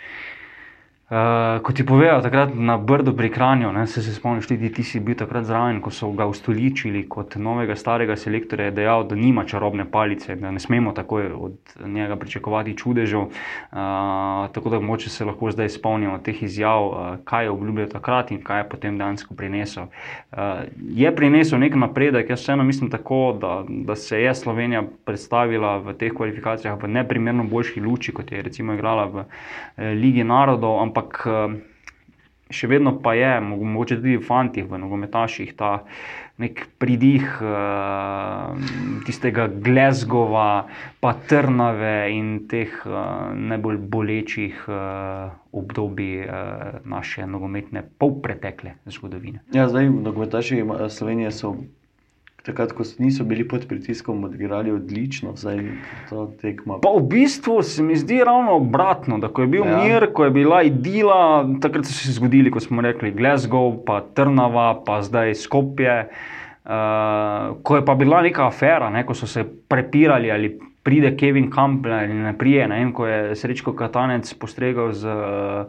Uh, kot ti povedal, takrat na Brdu pri Kranju, ne, se, se spomniš, tudi ti si bil takrat zraven, ko so ga ustoličili kot novega starega selektorja, je dejal, da nima čarobne palice, da ne smemo takoj od njega pričakovati čudežev. Uh, tako da moče se lahko zdaj spomnimo teh izjav, uh, kaj je obljubljal takrat in kaj je potem dejansko prinesel. Uh, je prinesel nek napredek, jaz vseeno mislim tako, da, da se je Slovenija predstavila v teh kvalifikacijah v neprimerno boljši luči, kot je recimo igrala v eh, Ligi narodov ampak eh, še vedno pa je, mogoče tudi v fantih, v nogometaših, ta nek pridih uh, tistega glezgova, pa trnave in teh uh, najbolj bolečih obdobij naše nogometne polpretekle zgodovine. Ja, zdaj, nogometaši Slovenije so takrat, ko niso bili pod pritiskom, odigrali odlično, zdaj to tekmo. Pa v bistvu se mi zdi ravno obratno, da ko je bil ja. mir, ko je bila idila, takrat so se zgodili, kot smo rekli, Glasgow, pa Trnava, pa zdaj Skopje. Uh, ko je pa bila neka afera, ne, ko so se prepirali ali pride Kevin Campbell ali ne prije, ne vem, ko je srečko Katanec postregal z uh,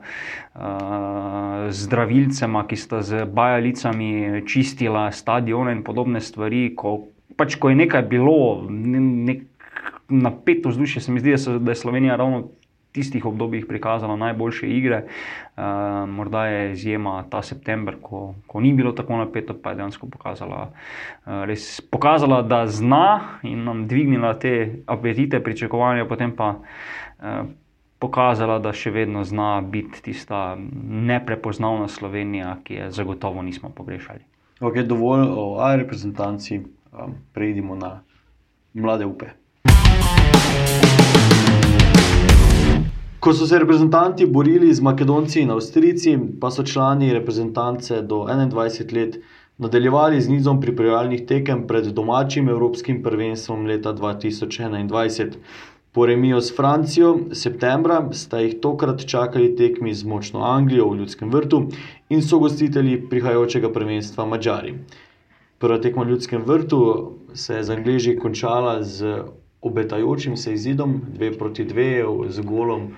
zdravilcema, ki sta z bajalicami čistila stadione in podobne stvari. Ko, pač, ko je nekaj bilo, nek napet vzdušje, se mi zdi, da, so, da je Slovenija ravno tistih obdobjih prikazala najboljše igre. Uh, morda je izjema ta september, ko, ko ni bilo tako napeto, pa je dejansko pokazala, uh, res pokazala, da zna in nam dvignila te apetite, pričakovanja, potem pa. Uh, Pokazala, da še vedno zna biti tista neprepoznavna Slovenija, ki je zagotovo nismo pogrešali. Okay, dovolj o reprezentanci, um, prejdimo na mlade upe. Ko so se reprezentanti borili z Makedonci in Avstrijci, pa so člani reprezentance do 21 let nadaljevali z nizom pripravljalnih tekem pred domačim Evropskim prvenstvom leta 2021. Po remiju s Francijo septembra sta jih tokrat čakali tekmi z močno Anglijo v Ljudskem vrtu in so gostitelji prihajajočega prvenstva Mačari. Prva tekma v Ljudskem vrtu se je z Angliži končala z obetajočim se izidom 2 proti 2 z golom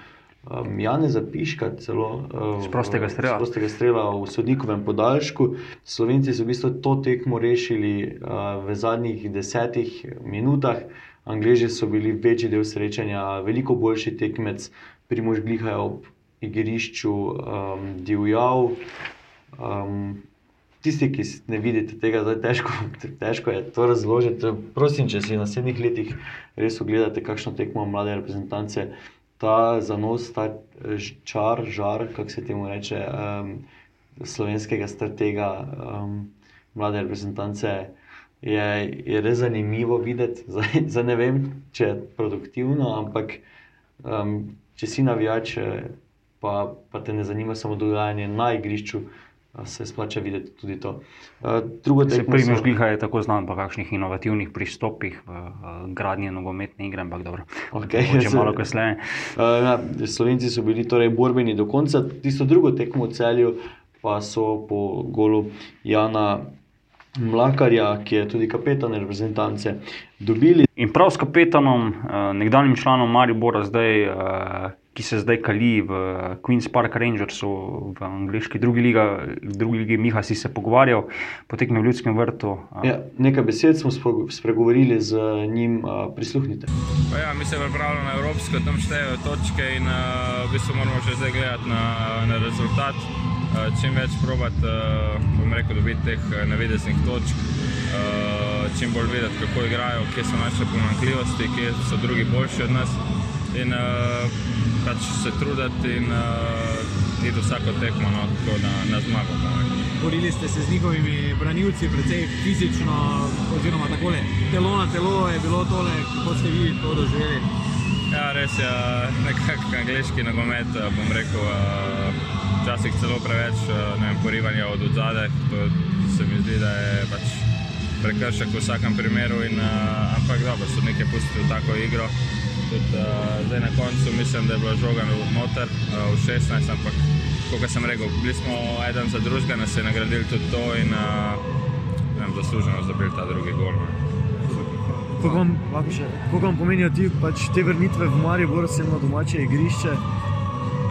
um, Jane Zapiška, celo uh, prostega strela. prostega strela v sodnikovem podaljšku. Slovenci so v bistvu to tekmo rešili uh, v zadnjih desetih minutah. Angleži so bili večji del srečanja, veliko boljši tekmec, primož gliha ob igrišču um, divjal. Um, Tisti, ki ne vidite tega, da je težko, težko je to razložiti. Prosim, če si v naslednjih letih res ogledate, kakšno tekmo mlade reprezentance, ta zanos, ta eh, čar, žar, kako se temu reče, um, slovenskega stratega, um, mlade reprezentance, je, je res zanimivo videti. (laughs) Zdaj, zdaj ne vem, če je produktivno, ampak um, če si navijač, eh, pa, pa te ne zanima samo dogajanje na igrišču se splača videti tudi to. Drugo, se primož Gliha je tako znan po kakšnih inovativnih pristopih v gradnje nogometne igre, ampak dobro, okay, če malo kasneje. Ja, Slovenci so bili torej borbeni do konca, tisto drugo tekmo v celju pa so po golu Jana Mlakarja, ki je tudi kapetan reprezentance, dobili. In prav s kapetanom, nekdanjim članom Maribora, zdaj ki se zdaj kali v Queen's Park Rangersu v angliški drugi ligi, drugi ligi Miha si se pogovarjal, potekne v ljudskem vrtu. Ja, nekaj besed smo spregovorili z njim, prisluhnite. Pa ja, mi se pripravljamo na Evropsko, tam štejejo točke in v bistvu moramo že zdaj gledati na, na rezultat. Čim več probati, bom rekel, dobiti teh navideznih točk, čim bolj vedeti, kako igrajo, kje so naše pomankljivosti, kje so drugi boljši od nas. In, pač se truditi in uh, iti vsako tekmo no, na, na zmago. Borili ste se z njihovimi branilci, predvsej fizično, oziroma tako le, telo na telo je bilo tole, kako ste vi to doživeli. Ja, res je, nekako angliški nogomet, bom rekel, včasih celo preveč vem, porivanja od zadaj. To se mi zdi, da je pač prekršek v vsakem primeru, in, ampak dobro, so nekaj pustili v tako igro tudi uh, zdaj na koncu mislim, da je bilo žoga noter uh, v 16, ampak kot sem rekel, bili smo eden za drugega, nas je nagradili tudi to in uh, zasluženo zabili ta drugi gol. Kako vam, vam pomenijo ti, pač te vrnitve v Maribor, vse na domače igrišče?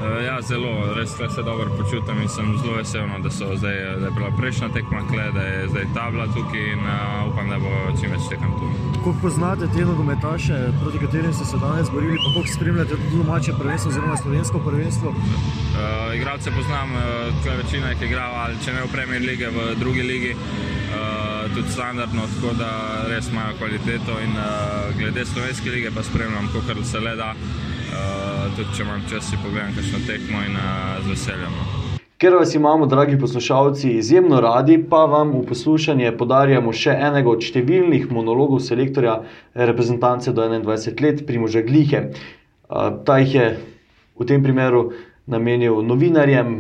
Uh, ja, zelo, res se dobro počutim in sem zelo vesel, no, da, zdaj, da je bila prejšnja tekma, kle, da je zdaj tabla tukaj in uh, upam, da bo čim več tekem tu. Kako poznate te nogometaše, proti katerim ste se danes borili, pa kako spremljate tudi domače prvenstvo oziroma slovensko prvenstvo? Uh, igralce poznam, uh, večina jih je igrala, ali če ne v Premier lige, v drugi ligi. Uh, tudi standardno, tako da res imajo kvaliteto. In, uh, glede slovenske lige, pa spremljam, kako se le da. Uh, tudi če imam čas, si pogledam, kakšno tekmo in uh, z veseljem. No. Ker vas imamo, dragi poslušalci, izjemno radi, pa vam v poslušanje podarjamo še enega od številnih monologov selektorja reprezentance do 21 let, Primoža Glihe. Uh, ta jih je v tem primeru namenil novinarjem,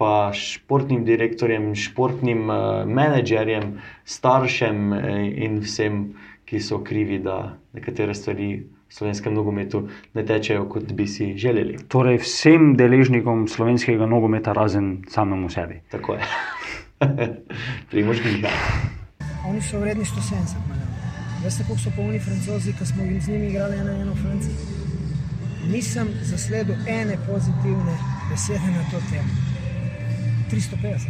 pa športnim direktorjem, športnim uh, menedžerjem, staršem in vsem, ki so krivi, da nekatere stvari slovenskem nogometu ne tečejo, kot bi si želeli. Torej, vsem deležnikom slovenskega nogometa, razen samemu sebi. Tako je. (laughs) Primožni. Oni so vredni 170 milijonov. Veste, koliko so polni francozi, ki smo z njimi igrali eno eno Francijo? Nisem zasledil ene pozitivne besede na to temo. 350.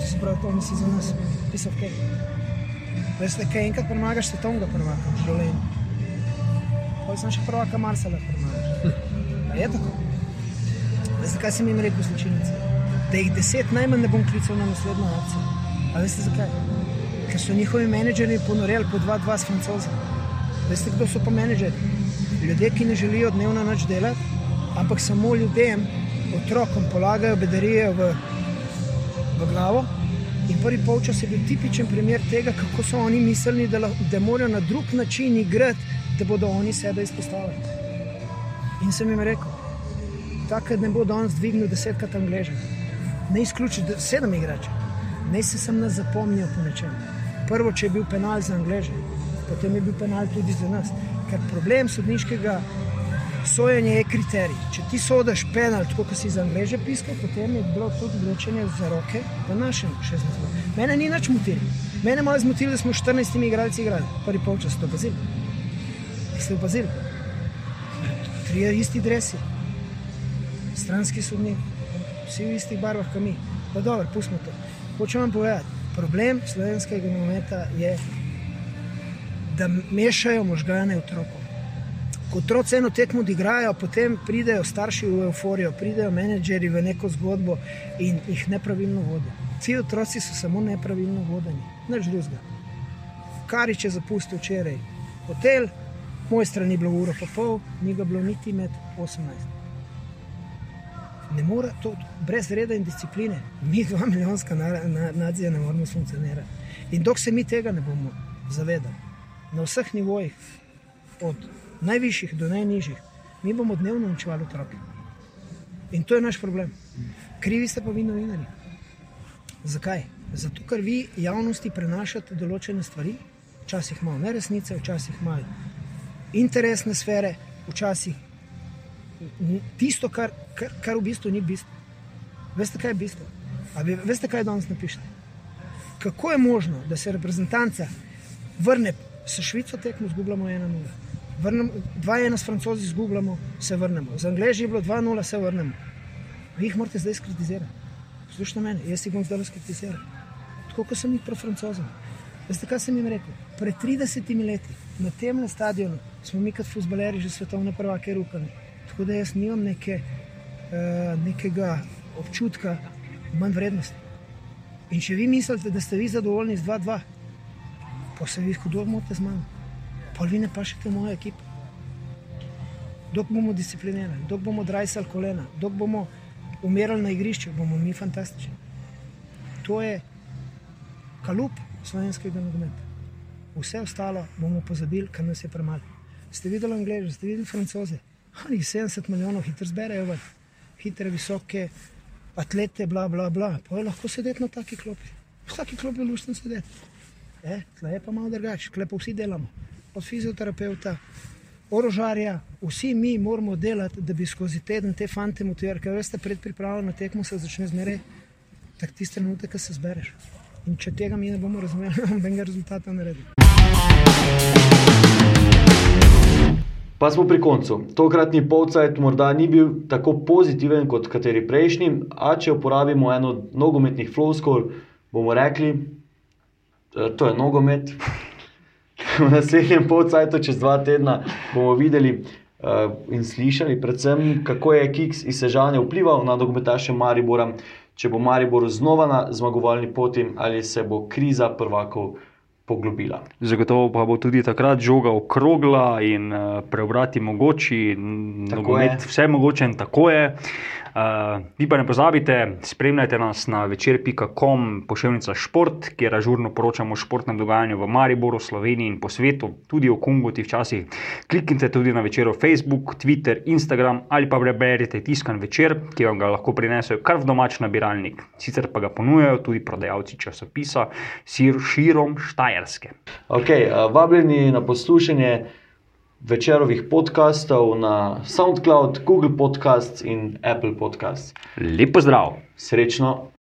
Če se pravi, to misli za nas, pisal kaj. Veste, kaj enkrat premagaš svetovnega prvaka v pa sem še prva, kamar se lahko premaga. Je tako. Veste, kaj sem jim rekel, zločinci? Da jih deset najmanj ne bom klical na naslednjo akcijo. A veste zakaj? Ker so njihovi menedžerji ponoreli po dva, dva s francozi. Veste, kdo so pa menedžerji? Ljudje, ki ne želijo dnevno noč delati, ampak samo ljudem, otrokom polagajo bedarije v, v glavo. In prvi polčas je bil tipičen primer tega, kako so oni mislili, da, da morajo na drug način igrati da bodo oni sebe izpostavili. In sem jim rekel, da ne bo danes dvignil desetkrat angleže, ne izključi sedem igračev, ne se sem nas zapomnil po nečem. Prvo, če je bil penal za angleže, potem je bil penal tudi za nas. Ker problem sodniškega sojenja je kriterij. Če ti sodiš penal, tako kot si za angleže piskal, potem je bilo tudi vlečenje za roke v našem 16. Mene ni nič motilo. Mene malo zmotilo, da smo 14 igralci igrali, prvi polčas to bazili ste opazili? Trije isti dresi, stranski sodnik, vsi v istih barvah, kot mi. Pa dobro, pustimo to. Hočem vam povedati, problem slovenskega nogometa je, da mešajo možgane otrokom. Ko otroci eno tekmo odigrajo, potem pridejo starši v euforijo, pridejo menedžeri v neko zgodbo in jih nepravilno vodijo. Ti otroci so samo nepravilno vodeni, nič drugega. Karič je zapustil včeraj hotel, Moj stran je bilo uro pa pol, ni ga bilo niti med 18. Ne more to brez reda in discipline. Mi, dva milijonska nacija, ne moremo funkcionirati. In dok se mi tega ne bomo zavedali, na vseh nivojih, od najvišjih do najnižjih, mi bomo dnevno učevali otroke. In to je naš problem. Krivi ste pa vi novinari. Zakaj? Zato, ker vi javnosti prenašate določene stvari, včasih malo neresnice, včasih malo interesne sfere, včasih tisto, kar, kar, kar v bistvu ni bistvo. Veste, kaj je bistvo? Ali veste, kaj danes napišete? Kako je možno, da se reprezentanca vrne s Švico, tekmo zgubljamo 1-0, 2-1 s francozi zgubljamo, se vrnemo, z Angleži je bilo 2-0, se vrnemo. Vi jih morate zdaj skritizirati. Poslušajte mene, jaz jih bom zdaj skritizirati. Tako kot sem jih pro francozom. Veste, kaj sem jim rekel? Pred 30 leti na tem stadionu smo mi kot futbaleri že svetovne prvake rukali. Tako da jaz nimam neke, uh, nekega občutka manj vrednosti. In če vi mislite, da ste vi zadovoljni z 2-2, pa se vi hudo mote z mano, pa vi ne pašete mojo ekipo. Dok bomo disciplinirani, dok bomo drajsali kolena, dok bomo umirali na igrišču, bomo mi fantastični. To je kalup slovenskega nogometa. Vse ostalo bomo pozabili, kar nas je premalo. Ste videli Angleže, ste videli Francoze, oni 70 milijonov hitro zberejo, hitre, visoke, atlete, bla, bla, bla. Pa lahko sedeti na taki klopi. V taki klopi je luštno sedeti. E, tle je pa malo drugače, tle pa vsi delamo. Od fizioterapeuta, orožarja, vsi mi moramo delati, da bi skozi teden te fante motivirali, ker veste, pred pripravo na tekmo se začne zmeraj, tak tiste minute, ko se zbereš. In če tega mi ne bomo razumeli, (laughs) bomo benga rezultata naredili. Pa smo pri koncu. Tokratni polcajt morda ni bil tako pozitiven kot kateri prejšnji, a če uporabimo eno od nogometnih floskol, bomo rekli, da to je nogomet. (laughs) V naslednjem polcajtu, čez dva tedna, bomo videli uh, in slišali, predvsem, kako je Kiks iz Sežane vplival na nogometaše Maribora, če bo Maribor znova na zmagovalni poti ali se bo kriza prvakov poglobila. Zagotovo pa bo tudi takrat žoga okrogla in uh, preobrati mogoči, nogomet vse mogoče in tako je. Uh, vi pa ne pozabite, spremljajte nas na večer.com, pošiljka šport, kjer ažurno poročamo o športnem dogajanju v Mariboru, Sloveniji in po svetu, tudi o Kungoti včasih. Kliknite tudi na večer v Facebook, Twitter, Instagram ali pa preberite tiskan večer, ki vam ga lahko prinesejo kar v domač nabiralnik. Sicer pa ga ponujajo tudi prodajalci časopisa Sir širom Štajerske. Okay, uh, vabljeni na poslušanje večerovih podkastov na SoundCloud, Google Podcasts in Apple Podcasts. Lep pozdrav! Srečno!